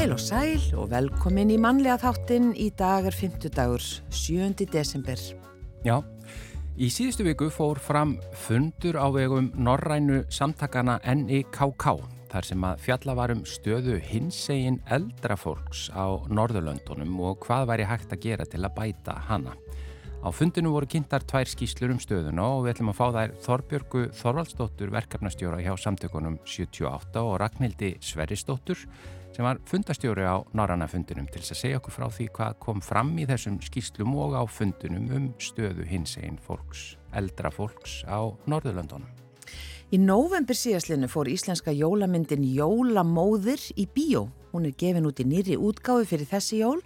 Heil og sæl og velkomin í mannlega þáttinn í dag er 50 dagur, 7. desember. Já, í síðustu viku fór fram fundur á vegum norrænu samtakana NIKK þar sem að fjalla varum stöðu hinsegin eldra fólks á Norðurlöndunum og hvað væri hægt að gera til að bæta hana. Á fundinu voru kynntar tvær skýslur um stöðuna og við ætlum að fá þær Þorbjörgu Þorvaldsdóttur verkefnastjóra hjá samtökunum 78 og Ragnhildi Sverrisdóttur sem var fundastjóri á Norranna fundunum til að segja okkur frá því hvað kom fram í þessum skýslum og á fundunum um stöðu hins einn fólks, eldra fólks á Norðurlandunum. Í november síðastlinu fór íslenska jólamyndin Jólamóðir í bíó. Hún er gefin út í nýri útgáfi fyrir þessi jól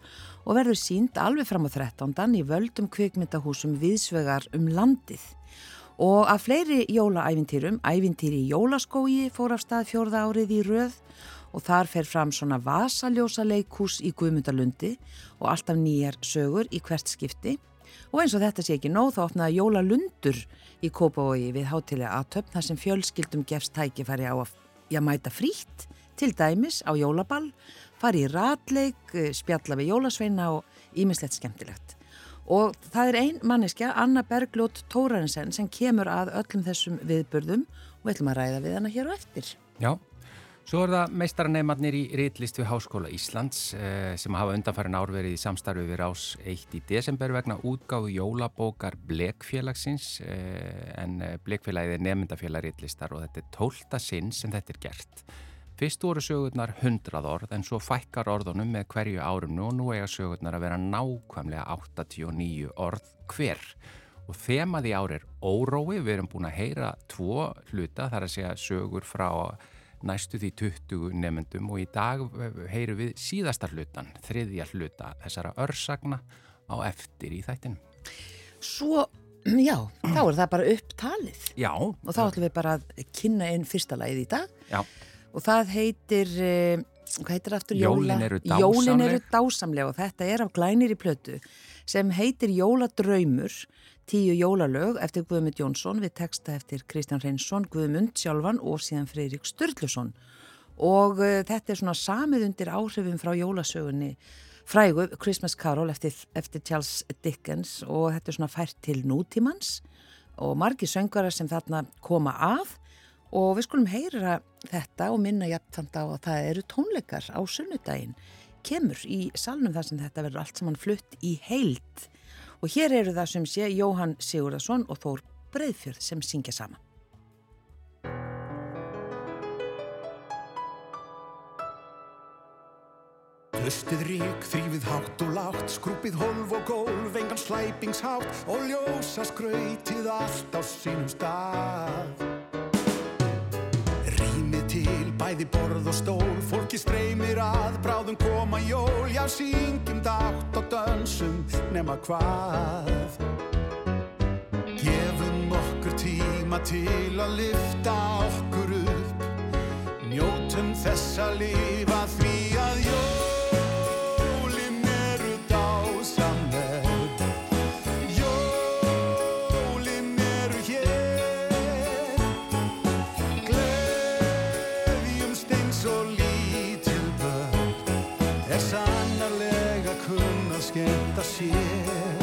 og verður sínd alveg fram á 13. í völdum kvikmyndahúsum viðsvegar um landið. Og af fleiri jólaævintýrum, ævintýri í jólaskógi fór af stað fjórða árið í röð og þar fer fram svona vasaljósa leikús í Guðmundalundi og alltaf nýjar sögur í hvert skipti og eins og þetta sé ekki nóð þá opnaði Jólalundur í Kópavogi við hátilega aðtöfn þar sem fjölskyldum gefst tækifæri á að, að mæta frítt til dæmis á jólaball, fari í ratleik, spjalla við jólasveina og ímislegt skemmtilegt. Og það er ein manneskja, Anna Bergljót Tórarensen, sem kemur að öllum þessum viðbörðum og við ætlum að ræða við hana hér og eftir. Já, Svo er það meistaraneimarnir í Rítlist við Háskóla Íslands eh, sem hafa undanfærin árverið í samstarfi við rás 1 í desember vegna útgáðu jólabókar Blekfélagsins eh, en eh, Blekfélagið er nefndafélag Rítlistar og þetta er tólta sinn sem þetta er gert. Fyrst voru sögurnar 100 orð en svo fækkar orðunum með hverju árum og nú eiga sögurnar að vera nákvæmlega 89 orð hver. Og þemað í ári er órói, við erum búin að heyra tvo hluta þar að segja sögur frá næstu því 20 nefnendum og í dag heyru við síðastar hlutan, þriðja hluta þessara örsagna á eftir í þættinum. Svo, já, þá er það bara upptalið. Já. Og þá ætlum við bara að kynna einn fyrsta lagið í dag. Já. Og það heitir, eh, hvað heitir aftur? Jólin eru dásamleg. Jólin eru dásamleg og þetta er af glænir í plötu sem heitir Jóladraumur tíu jólalög eftir Guðmund Jónsson við texta eftir Kristján Reynsson, Guðmund sjálfan og síðan Freyrík Sturluson. Og uh, þetta er svona samið undir áhrifum frá jólasögunni frægu Christmas Carol eftir, eftir Charles Dickens og þetta er svona fært til nútímans. Og margi söngara sem þarna koma að. Og við skulum heyra þetta og minna jafnfand á að það eru tónleikar á sunnudaginn. Kemur í salnum þar sem þetta verður allt saman flutt í heilt Og hér eru það sem sé Jóhann Sigurðarsson og Þór Breiðfjörð sem syngja saman. Hlustið rík, þrýfið hátt og látt, skrúpið holv og gólf, engan slæpingshátt og ljósa skrautið allt á sínum stað. Bæði borð og stól, fólki streymir að, bráðum koma jól, já syngjum dátt og dansum nema hvað. Gefum okkur tíma til að lifta okkur upp, njótum þess að lifa því skemmta sér.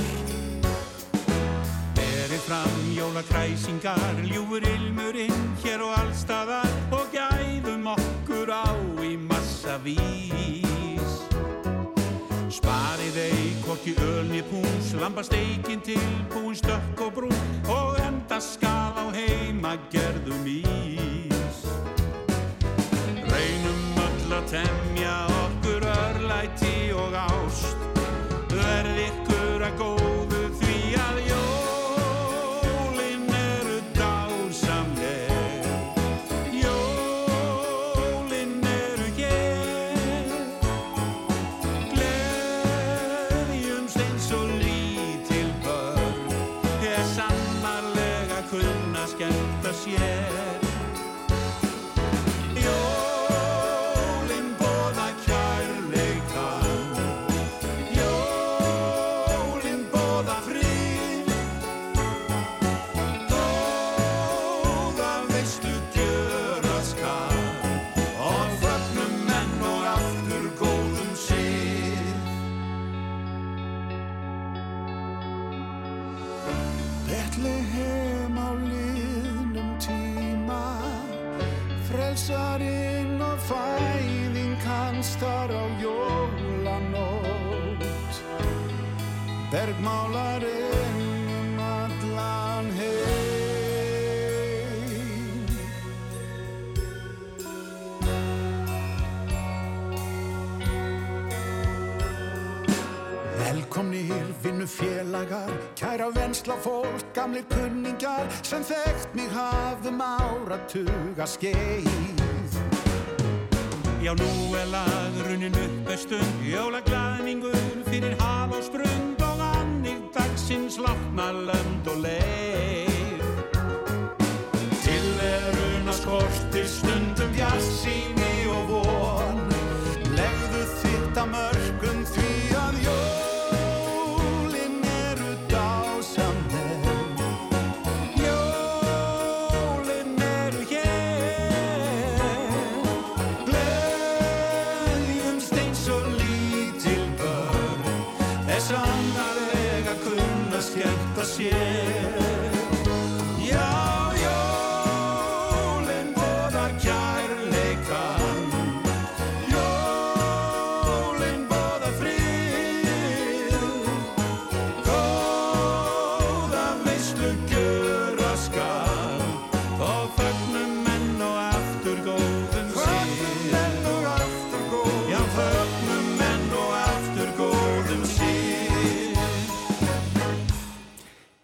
Berið fram jólakræsingar, ljúfur ilmurinn hér og allstaðar og gæðum okkur á í massa vís. Sparið eik, hvorki ölni pús, lambasteikin tilbúin stökk og brún og enda skal á heima gerðum ís. Reynum öll að temja Yeah. Bergmálarinn um allan heim Velkomnir vinnu félagar, kæra vensla fólk, gamlir kunningar sem þekkt mig hafðum áratuga skeið. Já, nú er lagrunin uppestund, jólaglæðningur fyrir hal og sprund dagsins látna lönd og leið. Tilveruna skortir stundum bjassíni skemmta sér.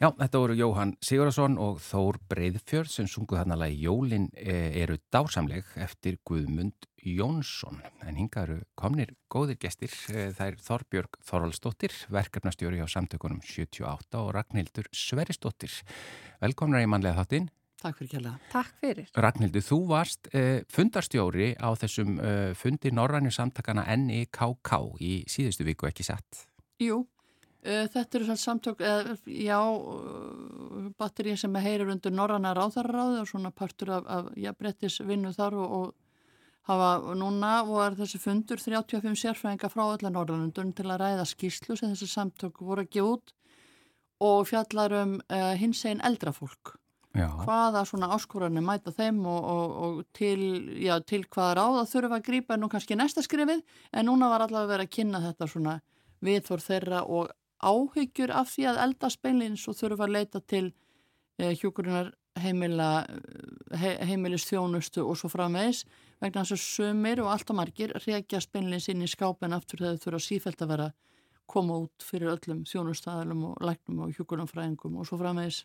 Já, þetta voru Jóhann Sigurðarsson og Þór Breiðfjörð sem sunguð hann alveg Jólin eh, eru dásamleg eftir Guðmund Jónsson. En hinga eru komnir góðir gestir. Eh, Það er Þorbjörg Þorvaldsdóttir, verkefnastjóri á samtökunum 78 og Ragnhildur Sverisdóttir. Velkomnar í mannlega þáttinn. Takk fyrir kjalla. Takk fyrir. Ragnhildur, þú varst eh, fundarstjóri á þessum fundi Norrænu samtakana NIKK í síðustu viku ekki satt. Jú, þetta eru samtök, uh, já, uh, batterið sem heyrir undir Norranna ráðarráði og svona partur af, af já, brettis vinnu þar og, og hafa núna var þessi fundur 35 sérfræðinga frá allar Norrlandun til að ræða skýslu sem þessi samtök voru að gefa út og fjallar um uh, hins einn eldra fólk. Já. hvaða svona áskoranir mæta þeim og, og, og til, já, til hvaða ráða þurfa að grípa nú kannski næsta skrifið en núna var allavega verið að kynna þetta svona viðþór þeirra og áhyggjur af því að eldast beinleins og þurfa að leita til eh, hjúkurinnar heimila he, heimilis þjónustu og svo framvegis vegna þess að sumir og allt og margir reykjast beinleins inn í skápen aftur þegar þau þurfa sífælt að vera koma út fyrir öllum þjónustæðalum og læknum og hjúkurinnafræðingum og svo framvegis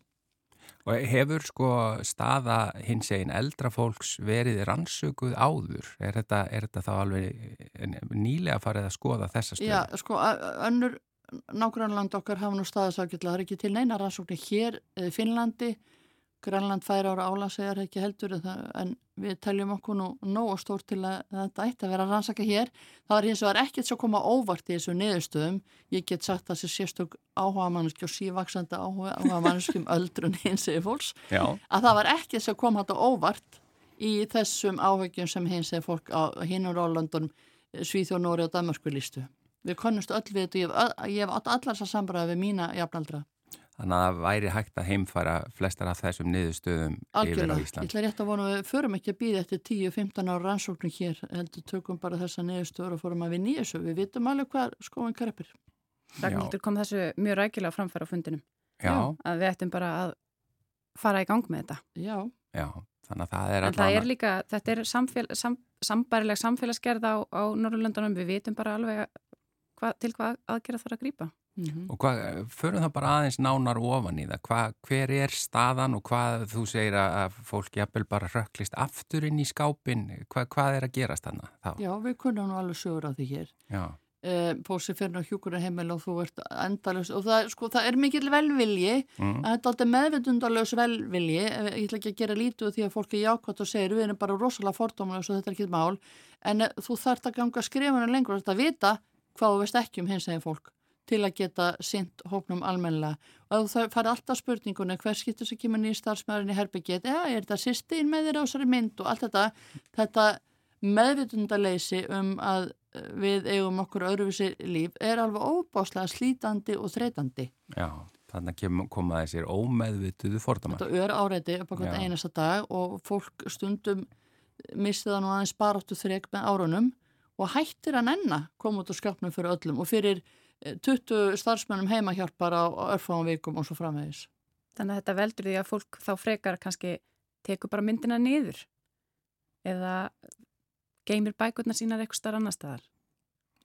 Og hefur sko staða hins eginn eldra fólks verið rannsökuð áður? Er þetta, er þetta þá alveg nýlega farið að skoða þessa stöðu? Já, sko, önnur nágrannland okkar hafa nú staðisákjölda, það er ekki til neina rannsóknir hér, í Finnlandi, Grænland færi ára álasegar ekki heldur en, við teljum okkur nú nógu stór til að þetta ætti að vera rannsaka hér. Það er hins vegar ekkert svo koma óvart í þessu niðurstöðum. Ég get sagt að þessi sérstök áhuga manneski og sívaksandi áhuga manneski um öldrun hins eða fólks Já. að það var ekkert sem kom þetta óvart í þessum áhugjum sem hins eða fólk á hinnur Rólöndun, Svíþjóð, Nóri og Danmarku lístu. Við konnumst öll við þetta og ég hef, ég hef allar þessar sambræði við mína jafnaldra. Þannig að það væri hægt að heimfæra flestar af þessum niðurstöðum yfir á Algjörlega. Ég Ísland. ætla rétt að vona að við förum ekki að býða eftir 10-15 ára rannsóknum hér, heldur tökum bara þessa niðurstöður og fórum að við nýjussu. Við vitum alveg hvað skóin kreppir. Ragnhildur kom þessu mjög rækilega framfæra á fundinum. Já, Að við ættum bara að fara í gang með þetta. Já, já, þannig að það er En það er líka, þetta er samfél, sam, sambarileg samfélagsgerð á, á Norrlöndunum. Við vitum bara alveg hva, til hvað aðgerða þarf að grípa. mm Og hvað, förum það bara aðeins nánar ofan í það, hvað, hver er staðan og hvað þú segir að að fólk jafnvel bara rökklist aftur inn í skápin, hvað, hvað er að gerast þannig? Þá? já, við kunnum nú alveg sögur á því hér. Já, Uh, Pósi fyrir á hjúkurinn heimil og þú ert endalust og það, sko, það er mikill velvilji mm. að þetta er alltaf meðvitundalös velvilji Eh, ég ætla ekki að gera lítið því að fólki jákvæmt og segir við erum bara rosalega fordómlega og þetta er ekki mál en eh, þú þarft að ganga skrifunum lengur þetta að vita hvað þú veist ekki um hins eginn fólk til að geta sint hópnum almennilega. Og þú farið alltaf spurningunni hver skiptur sem kemur nýjum starfsmæðurinn í herbygget eða er þetta sýstin með þér á þessari mynd? og allt þetta. Þetta meðvitundaleysi um að eh, við eigum okkur öðruvísi líf er alveg óbáslega slítandi og þreytandi. Já, þannig kem, koma þessir ómeðvituðu fordamar. Þetta ör áreiti upp Já. einasta dag og fólk stundum misti það nú aðeins baráttu þreg með árunum og hættir að nenna koma út á skapnum fyrir öllum og fyrir 20 eh, starfsmennum heimahjálpar á, örfáum vikum og svo framvegis. Þannig að þetta veldur því að fólk þá frekar kannski tekur bara myndina niður eða geymir bækurna sínar eitthvað starf annar staðar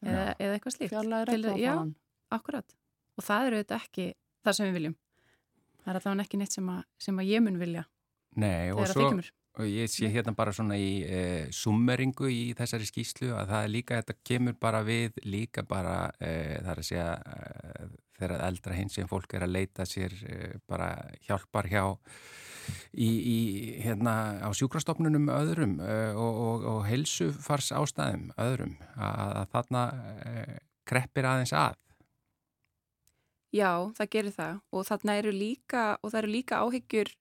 eða, eða eitthvað slíkt. Fjarlæri eitthvað á fann. Já, akkurat. Og það eru þetta ekki það sem við viljum. Það er allavega ekki neitt sem að, sem að ég mun vilja. Nei, og svo, og ég sé hérna bara svona í e, summeringu í þessari skýslu að það er líka, þetta kemur bara við líka bara, e, það er að segja e, þegar eldra hins sem fólk er að leita sér bara hjálpar hjá í, í hérna á sjúkrastofnunum öðrum og, og, og heilsufars ástæðum öðrum að, að þarna kreppir aðeins að. Já, það gerir það. Og þarna eru líka og það eru líka áhyggjur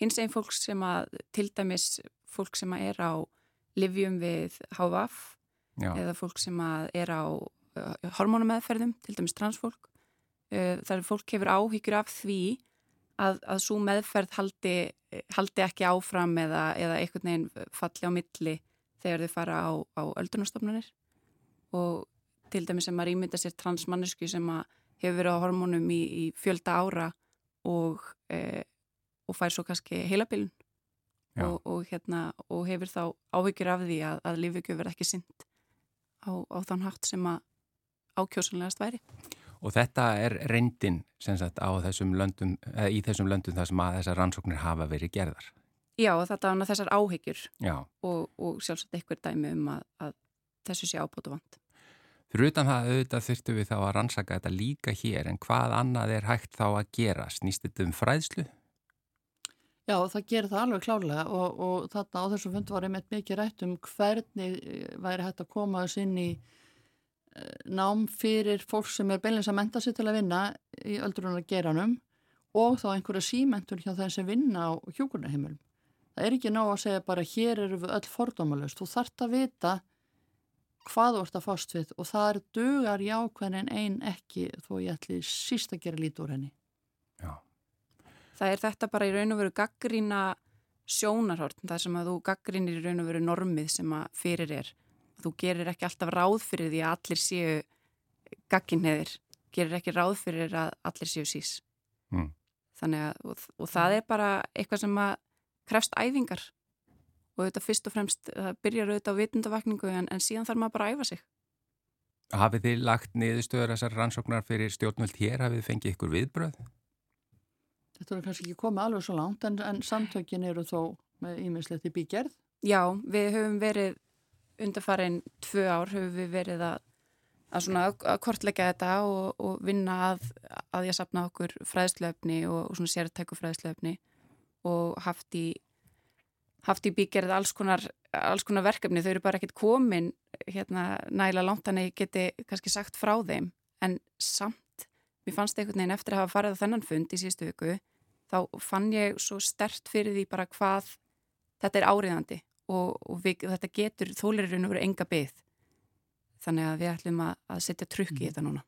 hins einn fólk sem að til dæmis fólk sem að er á livjum við HVF eða fólk sem að er á uh, hormónumeðferðum, til dæmis transfólk uh, þar fólk hefur áhyggjur af því að, að svo meðferð haldi, haldi ekki áfram eða, eða einhvern veginn falli á milli þegar þau fara á, á öldunarstofnunir og til dæmis sem að rýmynda sér transmannisku sem að hefur verið á hormónum í, í fjölda ára og e, og fær svo kannski heilabilun og, og, hérna, og hefur þá áhyggjur af því að, að lífugjöf verð ekki synd á, á þann hatt sem að ákjósanlegast væri. Og þetta er reyndin sagt, þessum löndum, í þessum löndum þar sem að þessar rannsóknir hafa verið gerðar? Já, þetta er þessar áhyggjur og, og sjálfsagt einhver dæmi um að, að þessu sé ábútu vant. Fyrir utan það auðvitað þurftu við þá að rannsaka þetta líka hér en hvað annað er hægt þá að gera? Snýst þetta um fræðslu? Já, það gerir það alveg klálega og, og þarna á þessu fundu var einmitt mikið rætt um hvernig eh, væri hægt að koma þess inn í uh, nám fyrir fólk sem er beinleins að menta sér til að vinna í öldrunar geranum og þá einhverja símentur hjá þeim sem vinna á hjókunarheimilum. Það er ekki ná að segja bara hér eru við öll fordómalust. Þú þart að vita hvað þú ert að fást við og það er dugar jákvæðin einn ekki þó ég ætli síst að gera lítið úr henni. Já það er þetta bara í raun og veru gaggrína sjónarhort, það sem að þú gaggrínir í raun og veru normið sem að fyrir er. Þú gerir ekki alltaf ráð fyrir því að allir séu gagginheðir, gerir ekki ráð fyrir að allir séu sís. Mm. Þannig að, og, og það er bara eitthvað sem að krefst æfingar og þetta fyrst og fremst, það byrjar auðvitað á vitundavakningu en, en síðan þarf maður bara að æfa sig. Hafið þið lagt niðurstöður þessar rannsóknar fyrir stjórnvöld hér? Hafið þið fengið ykkur viðbröð? Þetta er kannski ekki komið alveg svo langt en, en samtökin eru þó með ímislegt í bígerð. Já, við höfum verið undarfarin tvö ár höfum við verið að, að, að kortleika þetta og, og vinna að, að ég sapna okkur fræðslöfni og, og sértæku fræðslöfni og haft í, haft í bígerð alls konar, alls konar verkefni. Þau eru bara ekkert komin hérna, næla langt hann eða geti kannski sagt frá þeim en samt, mér fannst einhvern veginn eftir að hafa farið á þennan fund í síðustu viku þá fann ég svo stert fyrir því bara hvað þetta er áriðandi og, og við, þetta getur þólirinu verið enga byggð. Þannig að við ætlum að, að setja trukk í mm. þetta núna.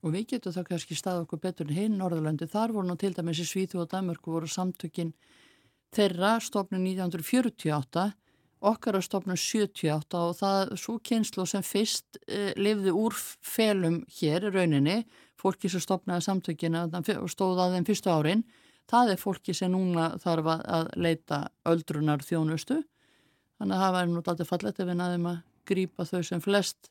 Og við getum þá kannski stað okkur betur en hinn Norðurlandi. Þar voru nú til dæmis í Svíþu og Danmörku voru samtökin þeirra stofnun 1948 okkar á stofnun 78 og það svo kynslu sem fyrst eh, lifði úr felum hér rauninni, fólki sem stofnaði samtökina og stóð að þeim fyrstu árin það er fólki sem núna þarf að leita öldrunar þjónustu þannig að það væri nú alltaf fallet ef við næðum að grýpa þau sem flest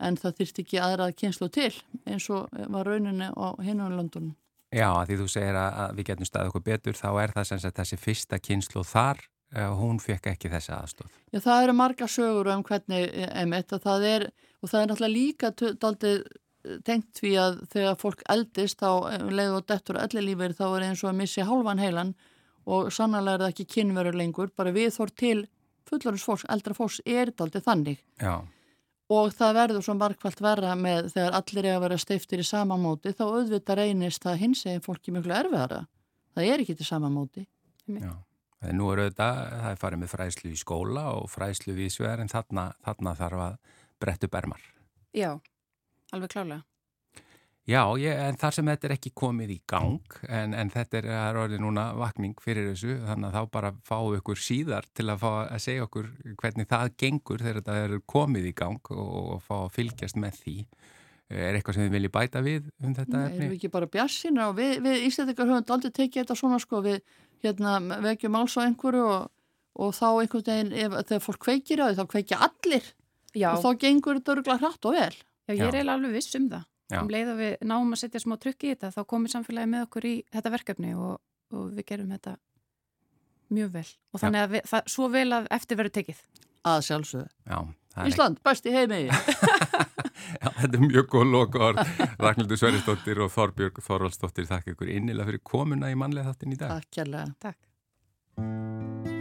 en það þýrst ekki aðrað kynslu til eins og var rauninni á hinunum landunum. Já, því þú segir að við getum staðið okkur betur þá er það sem sagt þessi fyrsta kynslu þar eh, hún fekk ekki þessa aðstof. Já, það eru marga sögur um hvernig emitt að það er og það er náttúrulega líka daldið tengt því að þegar fólk eldist þá eh, leið og dettur ellilífur þá er eins og að missi hálfan heilan og sannlega er það ekki kynveru lengur bara við þór til fullarins fólks, eldra fólks er þetta aldrei þannig. Já. og það verður svo markvælt verra með þegar allir er að vera steiftir í sama móti þá auðvitað reynist það hins eginn fólki mjög erfiðara. Það er ekki til sama móti. Já. Nú er auðvitað, það er farið með fræslu í skóla og fræslu við sver en þarna, þarna þarf að brettu bermar Já alveg klálega. Já, ég, en þar sem þetta er ekki komið í gang en, en þetta er, er orðið núna vakning fyrir þessu, þannig að þá bara fáu ykkur síðar til að fá að segja okkur hvernig það gengur þegar þetta er komið í gang og, og fá að fylgjast með því. Er eitthvað sem þið viljið bæta við um þetta Nei, efni? erum við ekki bara bjassina og við, við Íslandikar höfum aldrei tekið þetta svona sko við hérna vekjum máls á einhverju og, og þá einhvern veginn ef, þegar fólk kveikir á því þá kveikja allir Já, og þá gengur þetta örgulega hratt og vel já, ég er eiginlega alveg viss um það. Já. Um leið og við náum að setja smá trykk í þetta, þá komið samfélagi með okkur í þetta verkefni og, og við gerum þetta mjög vel. Og þannig að við, það, svo vel að eftir verður tekið. að sjálfsögðu. Já, það er Ísland, besti heimi Já, þetta er mjög góð lokaord. Ragnhildur Sveristóttir og Þorbjörg Þorvaldsdóttir þakka ykkur innilega fyrir komuna í mannlega þáttin í dag. Takk kærlega. Takk.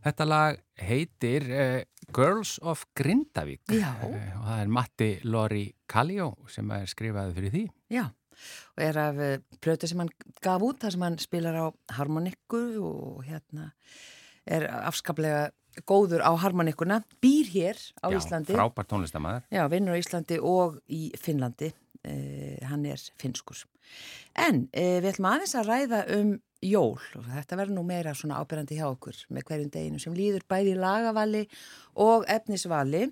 Þetta lag heitir uh, Girls of Grindavík Já. Eh, og það er Matti Lori Kallio sem er skrifaði fyrir því. Já, og er af eh, plötu sem hann gaf út þar sem hann spilar á harmonikku og hérna er afskaplega góður á harmonikuna, býr hér á Já, Íslandi. frábær tónlistamæður. Já, vinnur á Íslandi og í Finnlandi. Uh, hann er finskur. En uh, við ætlum aðeins að ræða um jól og þetta verður nú meira svona ábyrjandi hjá okkur með hverjum deginu sem líður bæði í lagavali og efnisvali.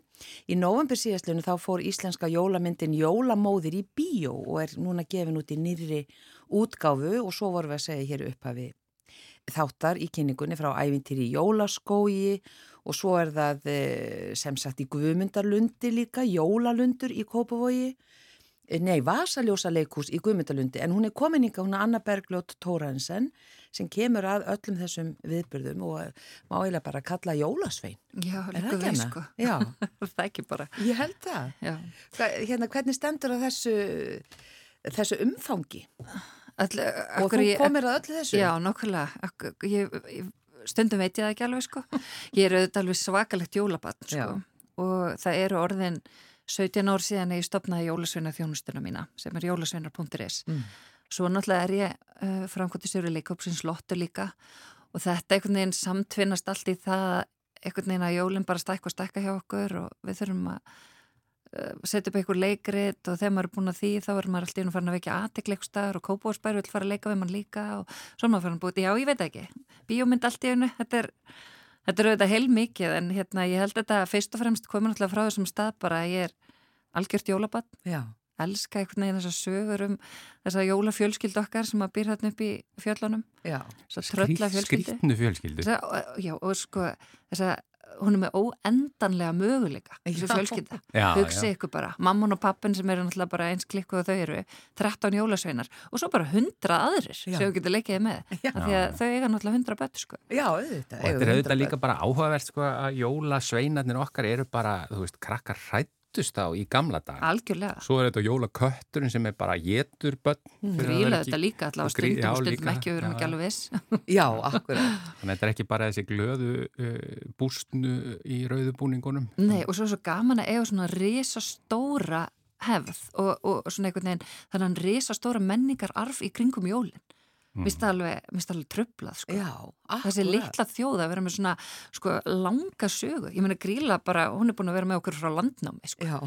Í november síðastlunum þá fór íslenska jólamyndin Jólamóðir í bíó og er núna gefin út í nýri útgáfu og svo vorum við að segja hér upphafi þáttar í kynningunni frá ævintýri Jólaskói og svo er það eh, sem sagt í Guðmundarlundi líka, Jólalundur í Kópavogi, Eh, nei, Vasaljósa leikús í Guðmundarlundi en hún er komin yngar, hún er Anna Bergljótt Tóransen sem kemur að öllum þessum viðbyrðum og eh, má eiginlega bara kalla Jólasvein. Já, það líka við sko. Já, það er ekki bara. ég held það. Já. Hérna, hvernig stendur að þessu, þessu umfangi? All, Og þú komir að öllu þessu? Já, nokkulega. Ég, stundum veit ég það ekki alveg sko. Ég er auðvitað alveg svakalegt jólabann sko. Já. Og það eru orðin 17 ár síðan ég stopnaði jólasveina þjónustuna mína sem er jólasveinar.is. Mm. Svo náttúrulega er ég uh, framkvæmdi stjóri leikopsins lottu líka og þetta einhvern veginn samtvinnast allt í það einhvern veginn að jólinn bara stækka og stækka hjá okkur og við þurfum að uh, setja upp einhver leikrit og þegar maður er búin að því þá er maður alltaf inn og farin að vekja aðtikleikstar og kópásbæri vil fara að leika við mann líka og svo maður farin að búið, já ég veit ekki bíómynd allt í einu, þetta er þetta er auðvitað heil mikið en hérna ég held þetta fyrst og fremst komið náttúrulega frá þessum stað bara að ég er algjört jólabann Já. elska einhvern veginn þessar sögur um þessa jólafjölskyld okkar sem að býr þarna upp í fjöllunum Já. svo trölla fjölskyldu Skrítnu fjölskyldu. Þessa, já, og sko þessa, hún er með óendanlega möguleika þessu fjölskylda já. ykkur bara, mamman og pappin sem eru náttúrulega bara eins klikku og þau eru 13 jólasveinar og svo bara 100 aðrir Já. sem þú getur leikið með af því að þau eiga náttúrulega 100 bött sko. Já, auðvitað. Og þetta er auðvitað líka bara áhugavert sko að jólasveinarnir okkar eru bara, þú veist, krakkar hrættust á í gamla dag. algjörlega Svo er þetta jólakötturinn sem er bara getur vera gríla þetta líka allavega stundum já, og stundum líka. ekki við erum ekki alveg viss Já, akkurat. Þannig að þetta er ekki bara þessi glöðu uh, bústnu í rauðubúningunum. Nei, og svo er svo gaman að eiga svona risastóra hefð og, og svona einhvern veginn þannig að risastóra menningararf í kringum jólin. Mm. Mér finnst það alveg, tröflað, sko. Já, akkurat. Þessi litla þjóð að vera með svona sko, langa sögu. Ég meina gríla bara, hún er búin að vera með okkur frá landnámi, sko. Já,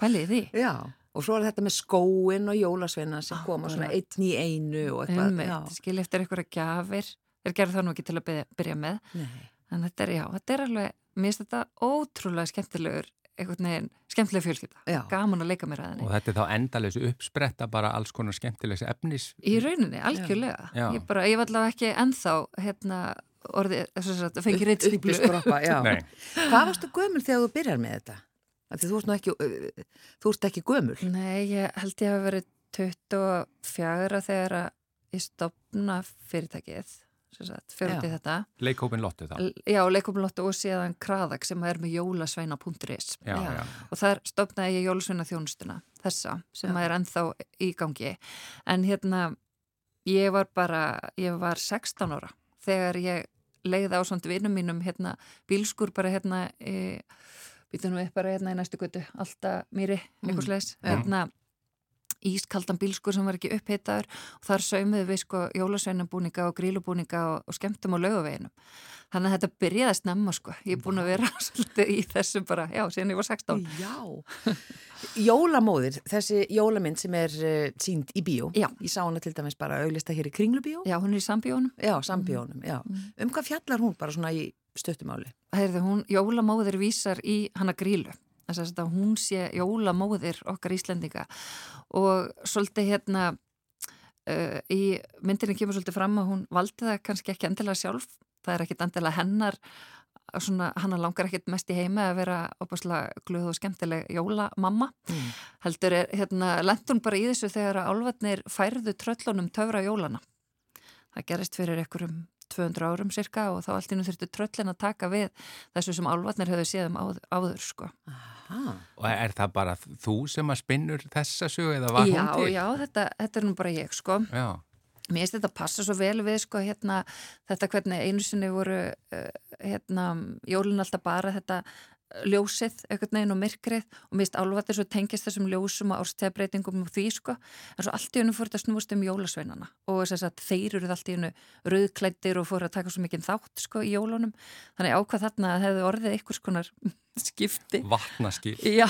Pæliði því. já. Og svo er þetta með skóin og jólasveina sem koma svona einn í einu og eitthvað. Einmitt, skil eftir einhverja gjafir. Þeir gerðu það nú ekki til að byrja, byrja með. Nei. En þetta er, já, þetta er alveg, mér finnst þetta ótrúlega skemmtilegur, einhvern veginn, skemmtileg fjölskylda. Já. Gaman að leika mér að henni. Og þetta er þá endalösu uppspretta bara alls konar skemmtilegs efnis. Í rauninni, algjörlega. Já. Ég bara, ég var allavega ekki ennþá, hérna, að það fengi reytstíplu. Upplýskroppa, já. Nei. Hvað varstu gömul þegar þú byrjar með þetta? Af Því þú nú ekki, uh, þú ert ekki gömul. Nei, ég held ég hafa verið 24 þegar að ég stopna fyrirtækið, fyrir út í Já. þetta. Leikhópin Lottu þá. Já, leikumlottu og síðan Kraðak sem er með jólasveina.is og þar stopnaði ég jólasveina þjónustuna, þessa, sem Já. er ennþá í gangi. En hérna, ég var bara, ég var 16 ára þegar ég leiði á svona vinnum mínum hérna, bílskur bara hérna í, býtum við bara hérna í næstu götu, alltaf mýri, einhvers leis, Já. hérna ískaldan bílskur sem var ekki upphitaður og þar saumiðu við sko jólasveinabúninga og grílubúninga og, og skemmtum á laugaveginum. Þannig að þetta byrjaði að snemma sko. Ég er búin að vera svolítið í þessu bara, já, síðan ég var 16. Já. Jólamóðir, þessi jólamynd sem er uh, sínd í bíó. Já. Ég sá hana til dæmis bara auglista hér í Kringlubíó. Já, hún er í sambíónum. Já, sambíónum, já. Mm. Um hvað fjallar hún bara svona í stöttumáli? Heyrðu, hún, jólamóðir vísar í hana grílu. Þess að hún sé jólamóðir okkar Íslendinga og svolítið hérna uh, í myndinni kemur svolítið fram að hún valdi það kannski ekki endilega sjálf. Það er ekkit endilega hennar, svona, hana langar ekkit mest í heima að vera opaslega glöð og skemmtileg jólamamma. Mm. Heldur er, hérna, lendun bara í þessu þegar að álvatnir færðu tröllunum töfra jólana. Það gerist fyrir einhverjum 200 árum cirka og þá allt innum þurftu tröllin að taka við þessu sem álvatnir höfðu séð um áður, áður sko. Aha. Og er það bara þú sem að spinnur þessa sögu eða var já, hún til? já, þetta, þetta er nú bara ég sko. Já. Mér finnst þetta passa svo vel við sko hérna þetta hvernig einu sinni voru uh, hérna jólun alltaf bara þetta ljósið, einhvern veginn og myrkrið og mist álvatir svo tengist þessum ljósum og árstegabreitingum og því sko. En svo allt í hennu fór þetta snúast um jólasveinana og þess að þeir eruð allt í hennu rauðklættir og fór að taka svo mikið þátt sko í jólunum, þannig ákvað þarna að hefðu orðið einhvers konar skipti. Vatnaskil Já,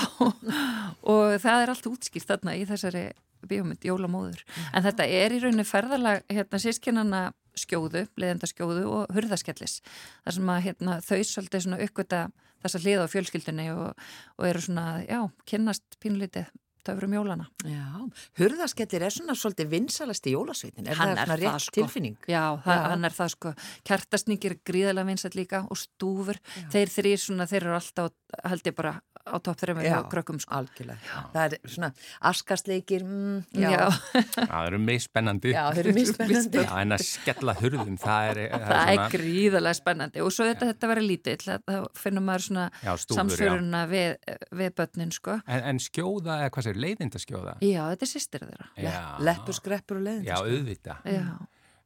og það er allt útskilt þarna í þessari bíómynd Jólamóður, en þetta er í rauninni ferðalag hérna sískinana skjóðu, leðenda skjóðu og hurðaskellis. Þar sem að hérna, þau svolítið svona uppgöta þessa hlið á fjölskyldunni og, og eru svona, já, kynnast pínlítið töfrum jólana. Já, hurðaskellir er svona svolítið vinsalasti jólasveitin, er Hann það er svona það, rétt sko. tilfinning? Já, það, Já. hann er það sko, kertasningir gríðalega vinsætt líka og stúfur, þeir þrýr svona, þeir eru alltaf, held ég bara á topp þreymur hjá krökkum sko. algjörlega. Það er svona askastleikir, mm, já. Já. Það eru mjög spennandi Já, þeir eru misspennandi. Já, en að skella hurðum, það er, Það er gríðalega spennandi og svo þetta, þetta verið lítill, þá finnum maður svona Já, stúfur, já. samsvöruna við, við börnin sko. En, en skjóða, eða hvað sér, leiðindaskjóða? Já, þetta er sýstir þeirra. Leppur, skreppur og leiðin. Já, auðvita. Já.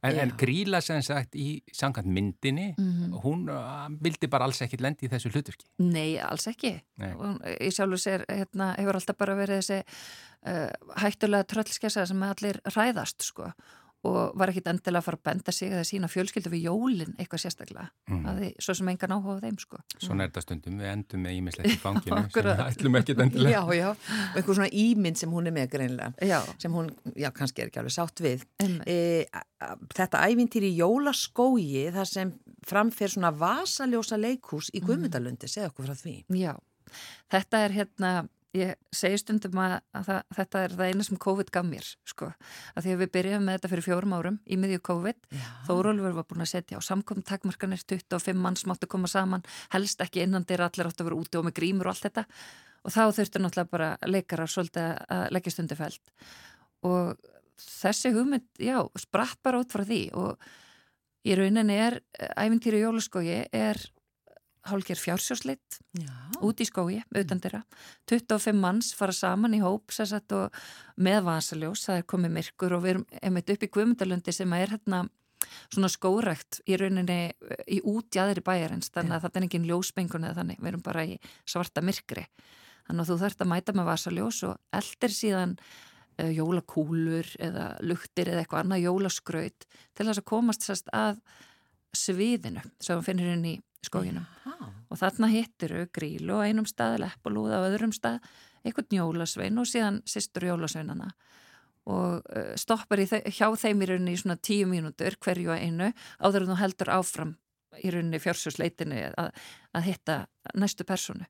En, en. Gríla sem sagt í samkvæmt myndinni, Mhm. hún uh, vildi bara alls ekkit lendi í þessu hlutverki. Nei, alls ekki. Nei. Og Ég sjálfur sér, hérna, hefur alltaf bara verið þessi uh, hættulega tröllskessa sem allir ræðast, sko. Og var ekkit endilega að fara að benda sig eða sína fjölskyldu við jólin eitthvað sérstaklega. Mhm. Mm. Því, svo sem engan áhuga þeim, sko. Svona er þetta stundum, við endum með ímislegt í fanginu sem við ætlum ekkit endilega. Já, já, og einhver svona ímynd sem hún er með greinlega, Já, sem hún, já, kannski er ekki alveg sátt við. E, a- a- þetta ævintýri jólaskógi, þar sem framfer svona vasaljósa leikhús í Guðmundalundi, segja okkur frá því. Já, þetta er hérna, ég segi stundum að, að þetta er það eina sem COVID gaf mér, sko. Að því að við byrjum með þetta fyrir fjórum árum í miðju COVID. Þórólfur var búin að setja á samkominn takmarkanir 25 manns máttu koma saman, helst ekki innan þeirra allir áttu að vera úti og með grímur og allt þetta og þá þurftu náttúrulega bara leikara svolítið að leggja stundi fælt og þessi hugmynd, já, spratt bara út frá því og í rauninni er æfintýri jólaskógi er hálfgerð fjársjósleitt Já. út í skógi, utan þeirra 25 manns fara saman í hóp sagt, með vasaljós, það er komið myrkur og við erum einmitt upp í Guðmundalundi sem er hérna svona skórækt í rauninni eh, í út í aðri bæjarins, þannig að þetta er engin ljósmengun eða þannig, við erum bara í svarta myrkri. Þannig að þú þarft að mæta með vasaljós og eldir síðan uh, jólakúlur eða luktir eða eitthvað annað jólaskraut til þess að komast sérst að sviðinu sem finnir inn í skóginum. Já. og þarna hittir þau grílu á einum stað, leppalúða á öðrum stað, einhvern jólasvein og síðan sýstur jólasveinana. Og stoppar þau, hjá þeim í rauninni í svona tíu mínútur hverju að einu áður en þú heldur áfram í rauninni fjársjósleitinni að, að hitta næstu personu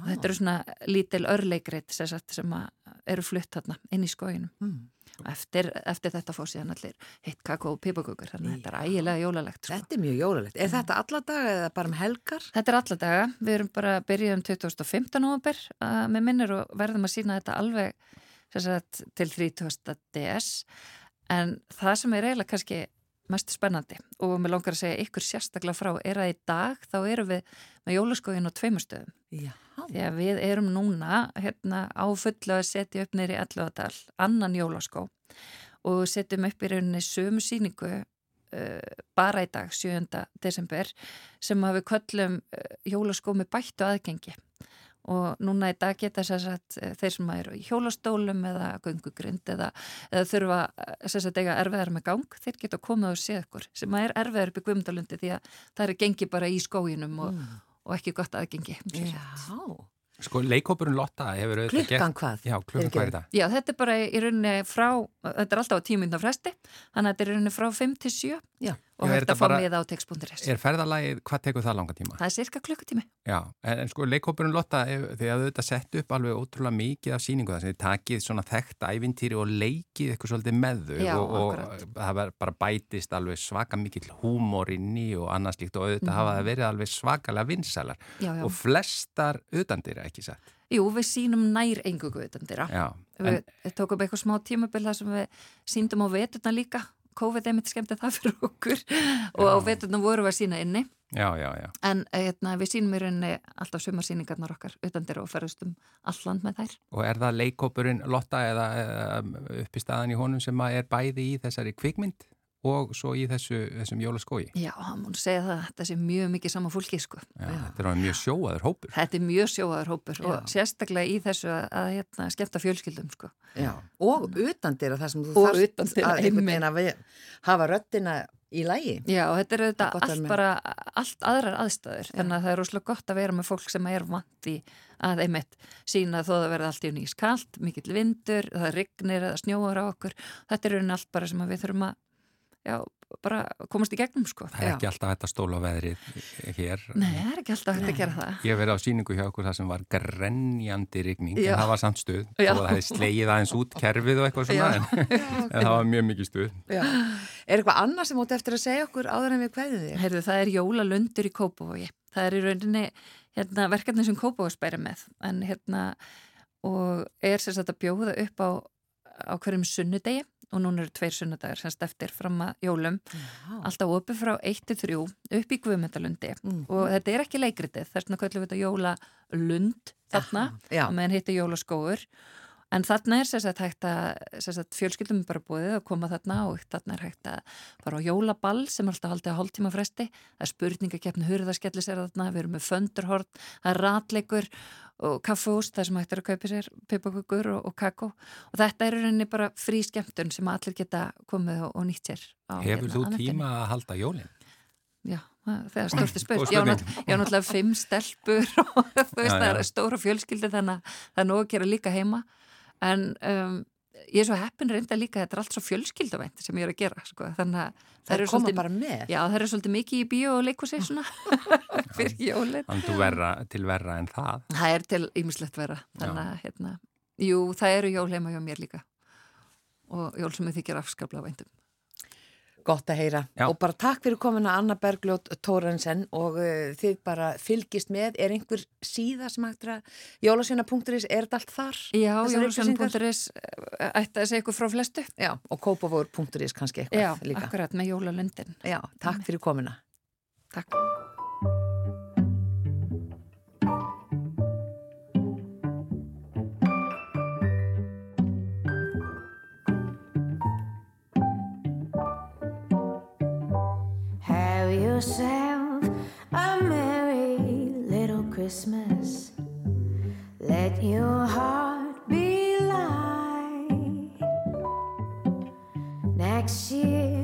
og þetta eru svona lítil örleikrit sem, sagt, sem eru flutt inn í skóginum. Mm. Og eftir, eftir þetta fór síðan allir hitt kakó og pipakökur þannig að þetta er ægilega jólalegt sko. Þetta er mjög jólalegt. Er þetta alla daga eða bara um helgar? Þetta er alla daga, við erum bara byrja um 2015. november uh, með minnir og verðum að sína þetta alveg sagt, til 30. DS en það sem er eiginlega kannski mest spennandi og mér langar að segja ykkur sérstaklega frá er að í dag þá erum við með jólaskógin á tveimustöðum Já. Því að við erum núna hérna, á fullu að setja upp neyri Elluðadal annan jólaskó og setjum upp í rauninni sömu síningu uh, bara í dag, 7. desember sem við köllum uh, jólaskó með bættu aðgengi og núna í dag geta að eh, þeir sem eru í hjólastólum eða göngugrind eða, eða þurfa þess að eiga erfiðar með gang, þeir geta komið og séð ykkur sem er erfiðar Guðmundalundi því að það er gengi bara í skóginum og, og ekki gott aðgengi. sagt. Já. Sko, leikópurinn Lotta hefur auðvitað Klukkan hvað? Já, klukkan hvað er þetta? Já, þetta er bara í rauninni frá, þetta er alltaf á tímynda fresti, þannig að þetta er í rauninni frá 5 til 7 Já. Og hægt að fá með á text.is. Er ferðalagið, hvað tekur það langa tíma? Það er cirka klukkutími. Já, en, en sko leikópurinn Lotta, þið hafðu þetta sett upp alveg ótrúlega mikið af síningu þar sem þið takið svona þekkt ævintýri og leikið eitthvað svolítið með þau Já, og, og það bara bætist alveg svaka mikill húmor í og annars líkt og auðvitað hafa það verið alveg svakalega vinsalar Mhm. Já, já. og flestar utandýra ekki satt. Jú, við sínum nær engu guðutandira. Já, Við en, tókum eitthvað smá tímabil þar sem við síndum á veturna líka. COVID einmitt skemmti það fyrir okkur og á veturna vorum við að sína inni. já, já, já. En eitna, við sínum í rauninni alltaf sumarsýningarnar okkar utandir og ferðast um alland með þær. Og er það leikópurinn Lotta eða, eða upp í staðan í honum sem er bæði í þessari kvikmynd og svo í þessu, þessum jólaskói. Já, hann múin segja það að þetta sé mjög mikið sama fólki sko. Já, þetta er mjög sjóaður hópur. Þetta er mjög sjóaður hópur Já. og sérstaklega í þessu að, að hérna, skemmta fjölskyldum sko. Já, og utandir að það sem þú þarfst að einhvern veginn að hafa röttina í lægi. Já, og þetta eru þetta allt bara, allt aðrar aðstæður, Já. þannig að það er rosalega gott að vera með fólk sem er vant í að einmitt sína þó að verða allt í nýs kallt, mikill vindur, það rignir eða snjóar á okkur. Þetta er raunin allt bara sem við þurfum að já, bara komast í gegnum sko. Það er já. ekki alltaf hægt að stóla veðrið hér. Nei, það er ekki alltaf hægt að gera það. Ég hef verið á síningu hjá okkur það sem var grenjandi rigning, en það var samt stuð og það hefði slegið aðeins út kerfið og eitthvað svona, en, en það var mjög mikið stuð. Er eitthvað annað sem átt eftir að segja okkur áður en við hverðið þér? Heyrðu, það er jólalundur í Kópavogi. Það er í rauninni hérna, verkefni sem Kópavog spæri með, en hérna og er sérstaklega að bjóða upp á, á hverjum sunnudegi og núna eru tveir sunnudagar semst eftir fram að jólum. Já. alltaf opið frá 1-3 upp í Guðmyndalundi mm. og þetta er ekki leikritið þess vegna kallum við þetta jólalund þarna. Meðan hittir jólaskóur En þarna er sérstaklega hægt að sagt, fjölskyldum er bara búið að koma þarna og þarna er hægt að fara á jólaball sem er alltaf haldið að hálftíma fresti. Það er spurningakefni hurðaskellis er þarna, við erum með föndurhort, það er ratleikur og kaffús, það sem hægt er að kaupa sér pipakukur og, og kakó. Og þetta er rauninni bara frí skemmtun sem allir geta komið og, og nýtt sér. Á, Hefur hérna, þú tíma að halda jólinn? Já, þegar stórti spurt. Ég á náttúrulega fimm stelpur og þú veist það er stóra fjölskyldi þannig að það er nóg að gera líka heima en um, ég er svo heppin reynda líka þetta er allt svo fjölskyldavænt sem ég er að gera sko. þannig að það er koma bara með. Já það er svolítið mikið í bíó og svona fyrir jólinn Þannig að þú verra til verra en það. Það er til ýmislegt verra. Þannig að hérna, jú það eru jól heima hjá mér líka. Og jól sem ég þykir afskaplega væntum Gott að heyra. Já. og bara takk fyrir komuna Anna Bergljótt Tórensen og uh, þið bara fylgist með, er einhver síða sem hægtur að jólasveina.is, er þetta allt þar? Já, jólasveina.is eh, ætti að segja ykkur frá flestu. Já, og kópavór.is kannski eitthvað Já, líka. Já, akkurat með jólalundin. Já, takk fyrir komuna. Takk yourself a merry little Christmas. Let your heart be light. Next year,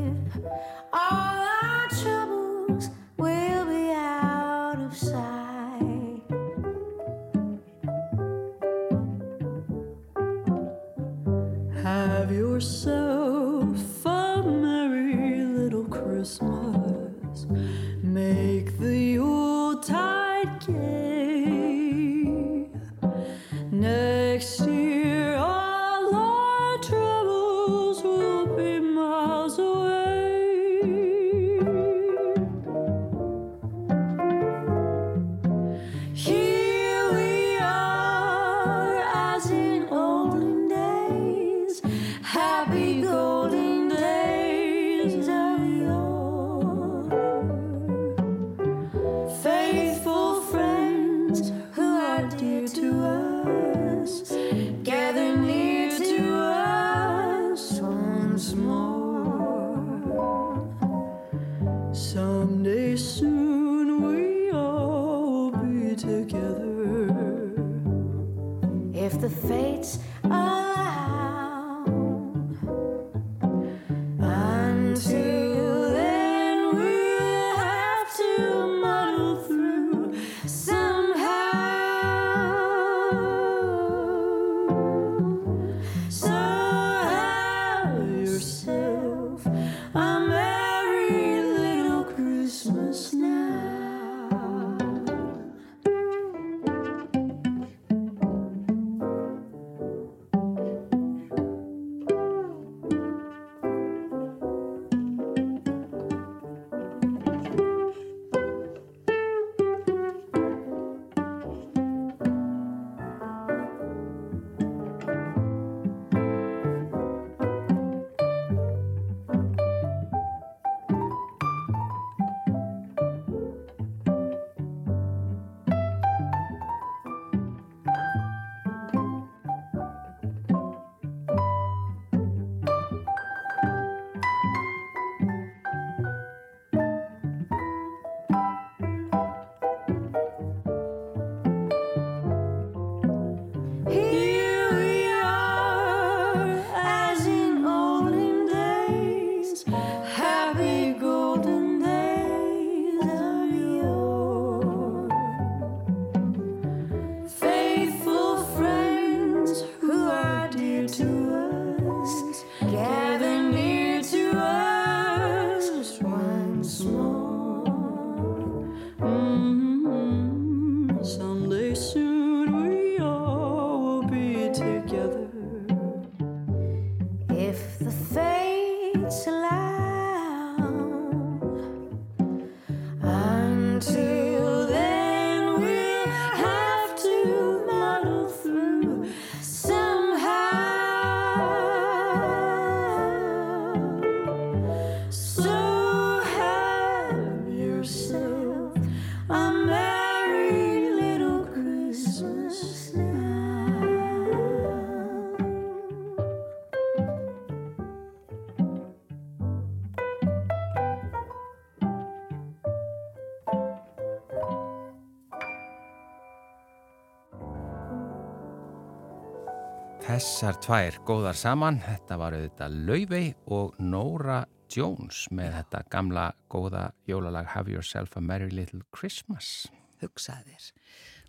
Þessar tvær góðar saman, þetta var auðvitað Laufey og Nora Jones með þetta gamla góða jólalag Have Yourself a Merry Little Christmas. Hugsaðir.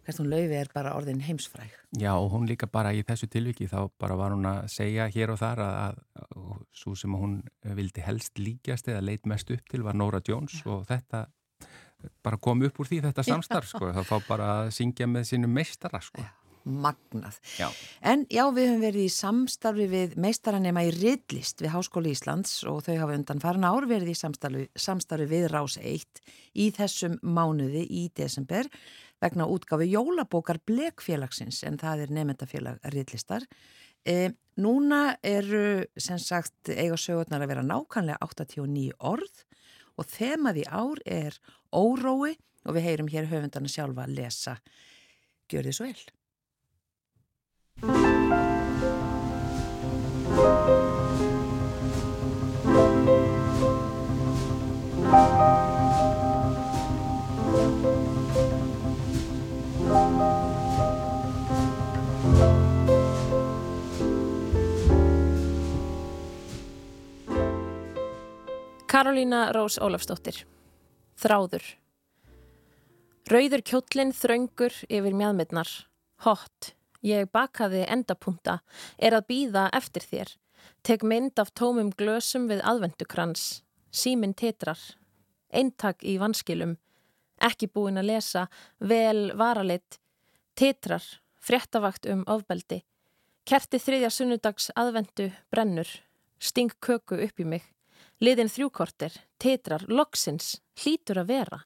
Hvert hún laufi er bara orðin heimsfræg. Já, og hún líka bara í þessu tilviki þá bara var hún að segja hér og þar að, að svo sem hún vildi helst líkjast eða leit mest upp til var Nora Jones Já. og þetta bara kom upp úr því þetta samstarf sko, þá fá bara að syngja með sínum meistara sko. Já magnað. Já. En já, við höfum verið í samstarfi við meistaranema í Riddlist við Háskóli Íslands og þau hafa undan farin ár verið í samstarfi, samstarfi við Rás 1 í þessum mánuði í desember vegna útgafu jólabókar Blekfélagsins en það er nefndafélag Riddlistar. E, núna eru sem sagt eiga sögurnar að vera nákvæmlega 89 orð og þemað í ár er órói og við heyrum hér höfundana sjálfa að lesa. Gjör þið svo vel. Karolína Rós Ólafsdóttir. Þráður. Rauður kjóllin þraungur yfir mjadmirnar Hott Ég bakaði endapunta, er að býða eftir þér. Tek mynd af tómum glösum við aðvendukrans. Símin titrar. Eintak í vanskilum. Ekki búin að lesa. Vel varalit. Titrar. Fréttavakt um ofbeldi. Kerti þriðja sunnudags aðvendu brennur. Sting köku upp í mig. Liðin þrjúkortir. Titrar. Loksins. Hlítur að vera.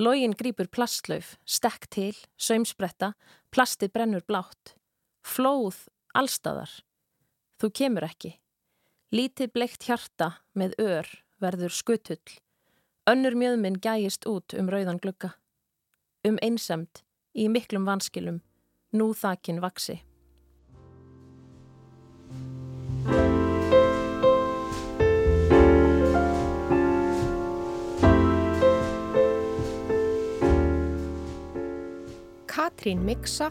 Lógin grýpur plastlauf, stekk til, saumspretta, plastið brennur blátt. Flóð allstaðar. Þú kemur ekki. Lítið bleikt hjarta með ör verður skutull. Önnur mjöðminn gæjist út um rauðan glugga. Um einsamt, í miklum vanskilum, nú þakin vaksi. Katrín Miksa,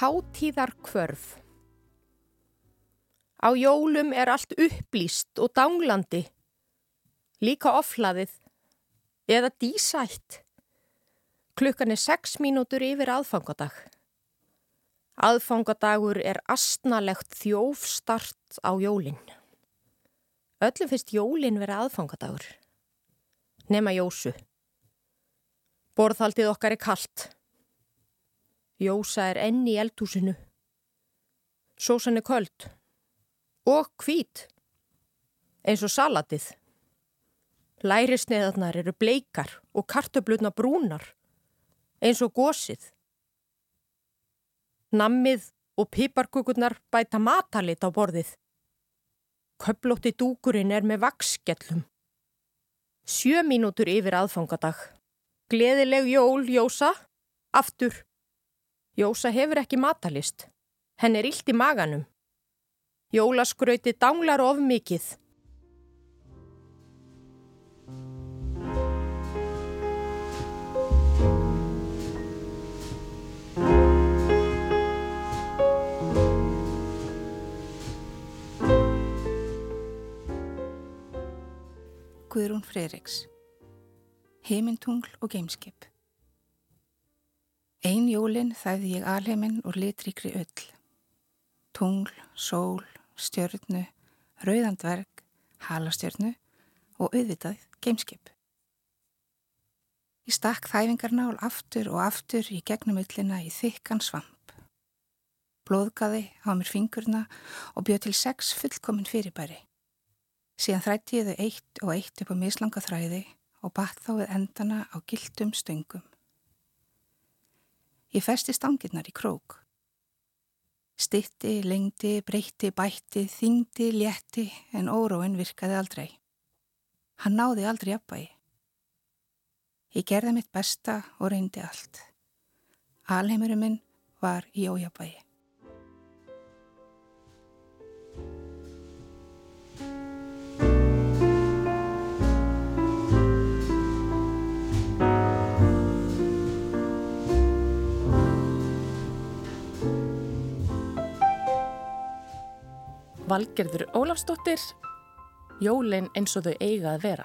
Hátíðar kvörf. Á jólum er allt upplýst og danglandi, líka oflaðið eða dísætt. Klukkan er sex mínútur yfir aðfangadag. Aðfangadagur er astnalegt þjófstart á jólinn. Öllum finnst jólinn vera aðfangadagur. Nema Jósu. Borðhaldið okkar er kallt. Jósa er enn í eldhúsinu. Sósan er köld. Og hvít. Eins og salatið. Lærisneðarnar eru bleikar og kartöblutna brúnar. Eins og gósið. Nammið og piparkukurnar bæta matalit á borðið. Köplótti dúkurinn er með vakskellum. Sjö mínútur yfir aðfangadag. Gleðileg jól, Jósa. Aftur. Jósa hefur ekki matalist. Henn er illt í maganum. Jólaskrauti danglar of mikið. Guðrún Freiriks Heimintungl og geimskip Ein jólin þæði ég alheiminn úr litrikri öll. Tungl, sól, stjörnu, rauðandverk, halastjörnu og auðvitað geimskip. Ég stakk þæfingarnál aftur og aftur í gegnum yllina í þykkan svamp. Blóðgaði á mér fingurna og bjöð til sex fullkomin fyrirbæri. Síðan þrætti ég þau eitt og eitt upp á mislanga þræði og batt þá við endana á gildum stöngum. Ég festi stangirnar í krók. Stitti, lengdi, breytti, bætti, þingdi, létti en óróin virkaði aldrei. Hann náði aldrei jafnbægi. Ég gerði mitt besta og reyndi allt. Alheimurinn minn var í ójabægi. Valgerður Ólafsdóttir, Jólin eins og þau eiga að vera.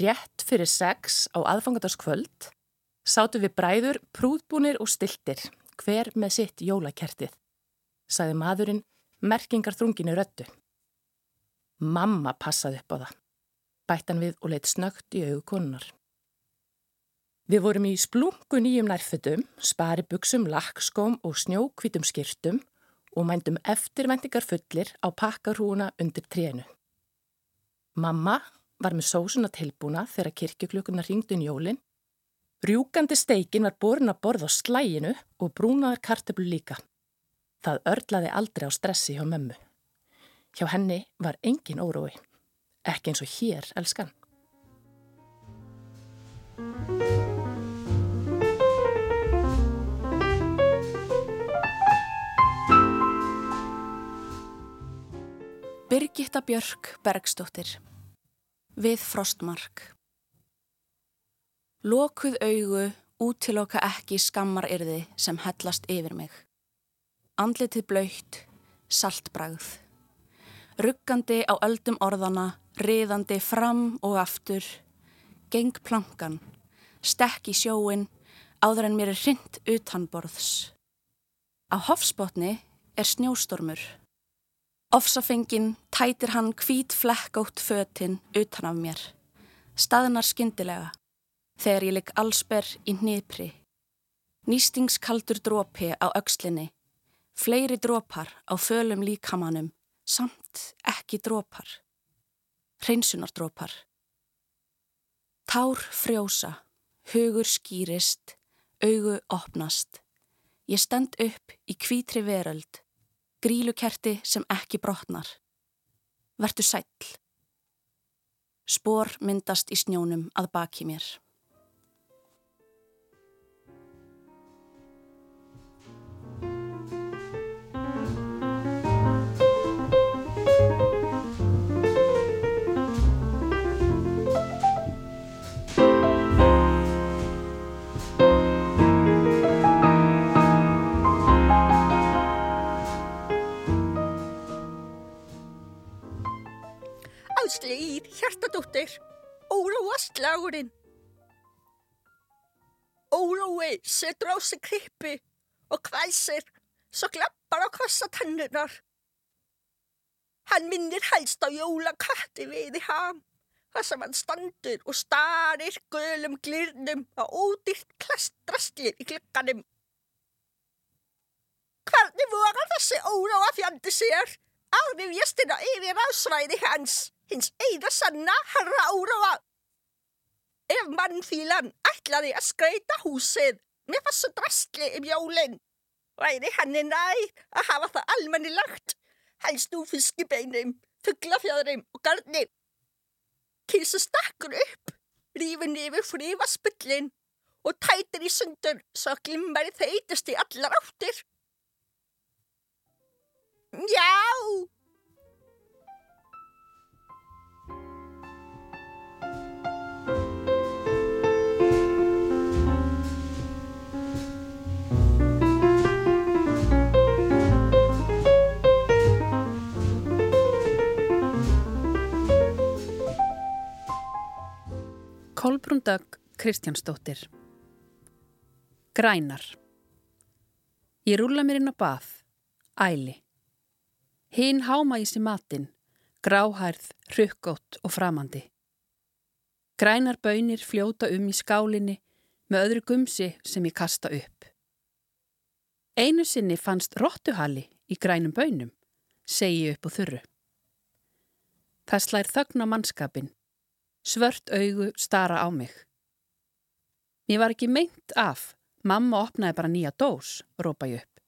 Rétt fyrir sex á aðfangadagskvöld sátu við bræður prúðbúnir og stiltir, hver með sitt jólakertið, sagði maðurinn merkingar þrunginu röttu. Mamma passaði upp á það, bættan við og leitt snögt í augu konunar. Við vorum í splungu nýjum nærfötum, spari buksum, lakkskóm og snjókvítum skirtum og mændum eftirvendingar fullir á pakkarhúuna undir trénu. Mamma var með sósuna tilbúna þegar kirkjuklukuna ringdu inn jólinn. Rjúkandi steikin var borin að borða á slæginu og brúnaðar kartöflu líka. Það örlaði aldrei á stressi hjá mömmu. Hjá henni var engin órói. Ekki eins og hér, elskan. Birgitta Björk Bergstóttir Við frostmark Lokuð augu útiloka ekki skammar yrði sem hellast yfir mig. Andlitið blöytt, saltbragð. Ruggandi á öldum orðana, riðandi fram og aftur. Geng plankan, stekk í sjóin, áður en mér er hrind utanborðs. Á hofsbotni er snjóstormur. Ofsafengin tætir hann hvít flekkótt fötinn utan af mér. Staðnar skyndilega, þegar ég ligg allsber í hnipri. Nýstingskaldur drópi á aukslinni, fleiri drópar á fölum líkamanum, samt ekki drópar. Hreinsunardrópar. Tár frjósa, hugur skýrist, augu opnast. Ég stend upp í hvítri veröld grílukerti sem ekki brotnar. Vertu sæll. Spor myndast í snjónum að baki mér. Hjartadóttir, óróaslagurinn. Órói setur á sig krippi og hvæsir svo glappar á kvassa tannunar. Hann minnir helst á jólakatti við í ham, þar sem hann standur og starir gölum glirnum á ódýrt klastrastlir í glögganum. Hvernig vorar þessi óróa fjandi sér? Árið vjestina yfir ásvæði hans hins eina sanna herra óróa. Ef mannfílan ætlaði að skreita húsið með þessu drastli um jólinn, væri henni næ að hafa það almennilagt, helst úr fiskibeinum, fugglafjæðrum og garnir. Kísu stakkur upp, rífur nefur frífa spullin og tætir í sundur svo glimmari þeitist í allar áttir. Já! Kolbrún Dögg Kristjánsdóttir Grænar Ég rúla mér inn á bað, æli. Hinn háma í sig matinn, gráhærð, rukkótt og framandi. Grænar bönir fljóta um í skálinni með öðru gumsi sem ég kasta upp. Einu sinni fannst rottuhali í grænum bönum, segi upp og þurru. Það slær þögn á mannskapin. Svört augu stara á mig. Mér var ekki meint af. Mamma opnaði bara nýja dós, rópa ég upp.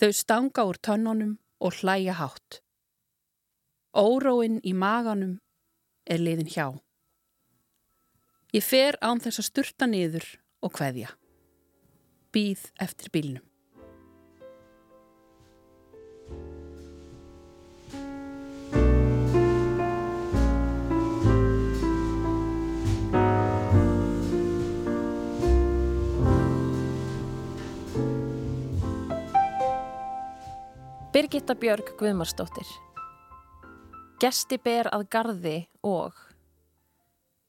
Þau stanga úr tönnunum og hlæja hátt. Óróinn í maganum er liðin hjá. Ég fer án þess að sturta niður og hveðja. Býð eftir bílnum. Birgitta Björg Guðmarsdóttir Gesti ber að gardi og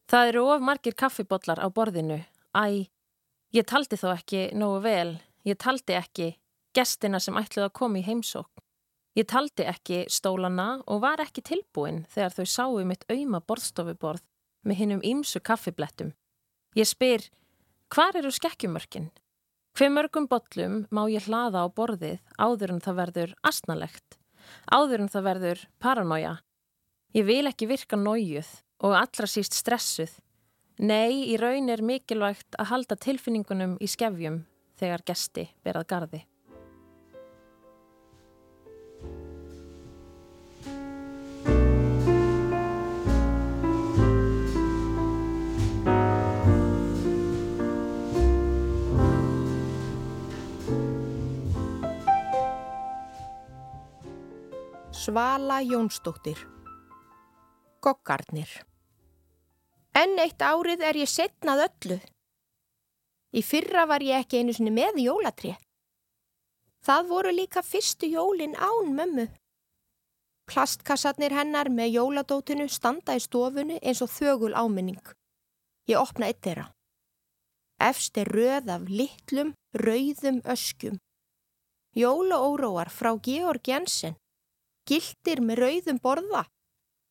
Það eru of margir kaffibollar á borðinu. Æ, ég taldi þó ekki nógu vel. Ég taldi ekki gestina sem ætluð að koma í heimsók. Ég taldi ekki stólana og var ekki tilbúin þegar þau sáu mitt auðma borðstofuborð með hinnum ímsu kaffiblettum. Ég spyr, hvar eru skekkjumörkin? Hver mörgum bollum má ég hlaða á borðið áður en það verður asnalegt, áður en það verður paranója. Ég vil ekki virka nójuð og allra síst stressuð. Nei, í raun er mikilvægt að halda tilfinningunum í skefjum þegar gesti berað gardi. Svala Jónsdóttir Goggarnir Enn eitt árið er ég setnað öllu. Í fyrra var ég ekki einu sinni með jólatri. Það voru líka fyrstu jólin án mömmu. Plastkassarnir hennar með jóladótinu standa í stofunni eins og þögul áminning. Ég opna eitt þeirra. Efst er röð af litlum, rauðum öskjum. Jólaóróar frá Georg Jensen. Gildir með rauðum borða.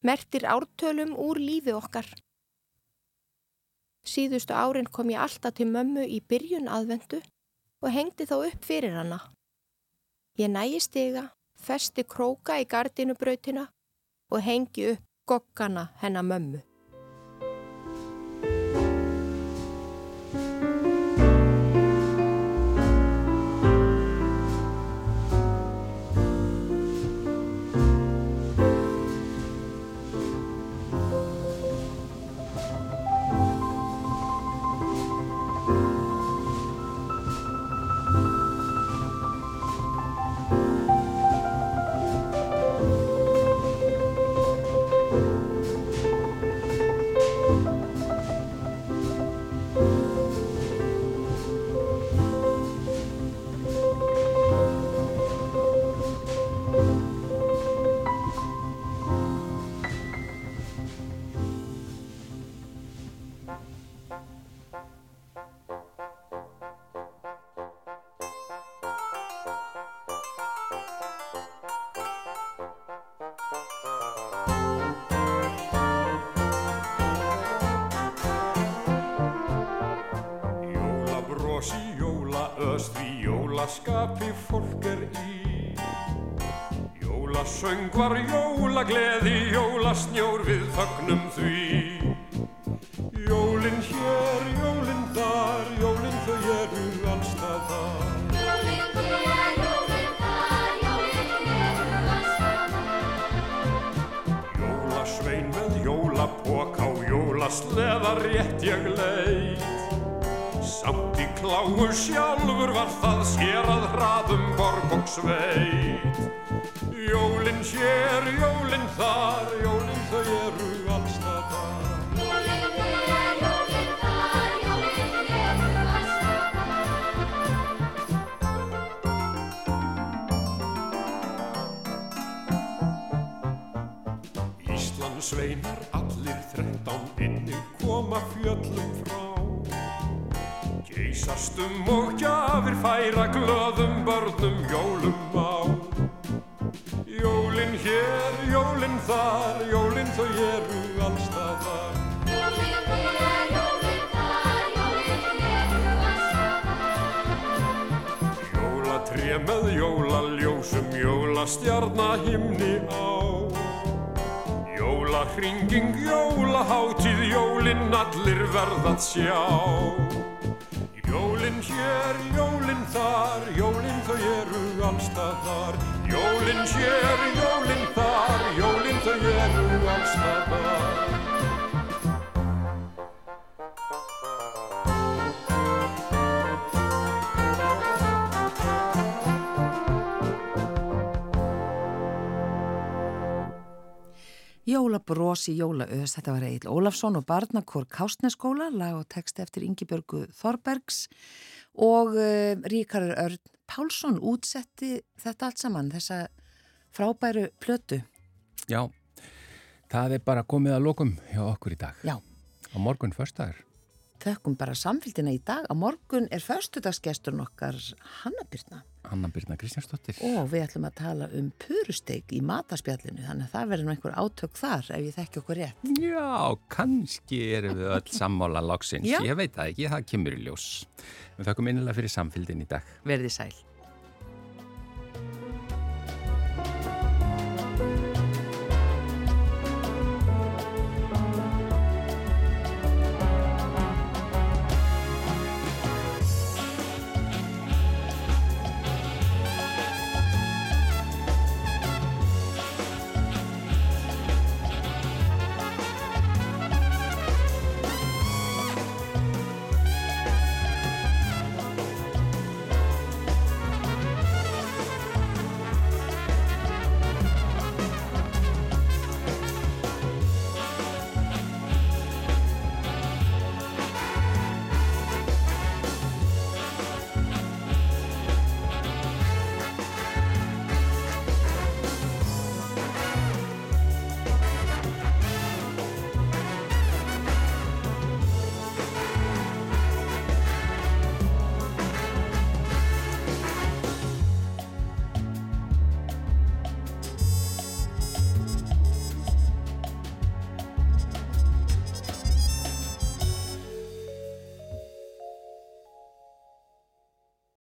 Mertir ártölum úr lífi okkar. Síðustu árin kom ég alltaf til mömmu í byrjun aðvendu og hengdi þá upp fyrir hana. Ég nægi stiga, festi króka í gardinubrautina og hengi upp goggana hennar mömmu. Leit. Samt í kláu sjálfur var það skerað hraðum borg og sveit. Jólin hér, jólin þar, jólin þau eru Geisastum og gjafir færa glöðum börnum jólum á. Jólin hér, jólin þar, jólin þau eru allstaðar. Jólatré með jólaljósum, jólastjarnahimni á. Jólahringing, jólaháttíð, jólinn allir verðað sjá. Jólinn hér, jólinn þar, jólinn þau eru allstaðar. Jólinn hér, jólinn þar, jólinn þau eru allstaðar. Jólabrósi, jólaöðs, þetta var Egil Ólafsson og Barnakór Kástneskóla, lag og text eftir Ingibjörgu Þorbergs og uh, Ríkarur Örn Pálsson útsetti þetta allt saman, þessa frábæru plötu. Já, það er bara komið að lokum hjá okkur í dag. Já. Á morgun förstaður. Þökkum bara samfélgina í dag. Á morgun er förstudagsgesturinn okkar Hanna Byrna. Hanna Byrna Kristjánsdóttir. Og við ætlum að tala um purusteik í mataspjallinu, þannig að það verður nú einhver átök þar ef ég þekki okkur rétt. Já, kannski erum við öll sammála loksins. Já. Ég veit það ekki, það kemur í ljós. Við þakkum innilega fyrir samfélgin í dag. Verði sæl.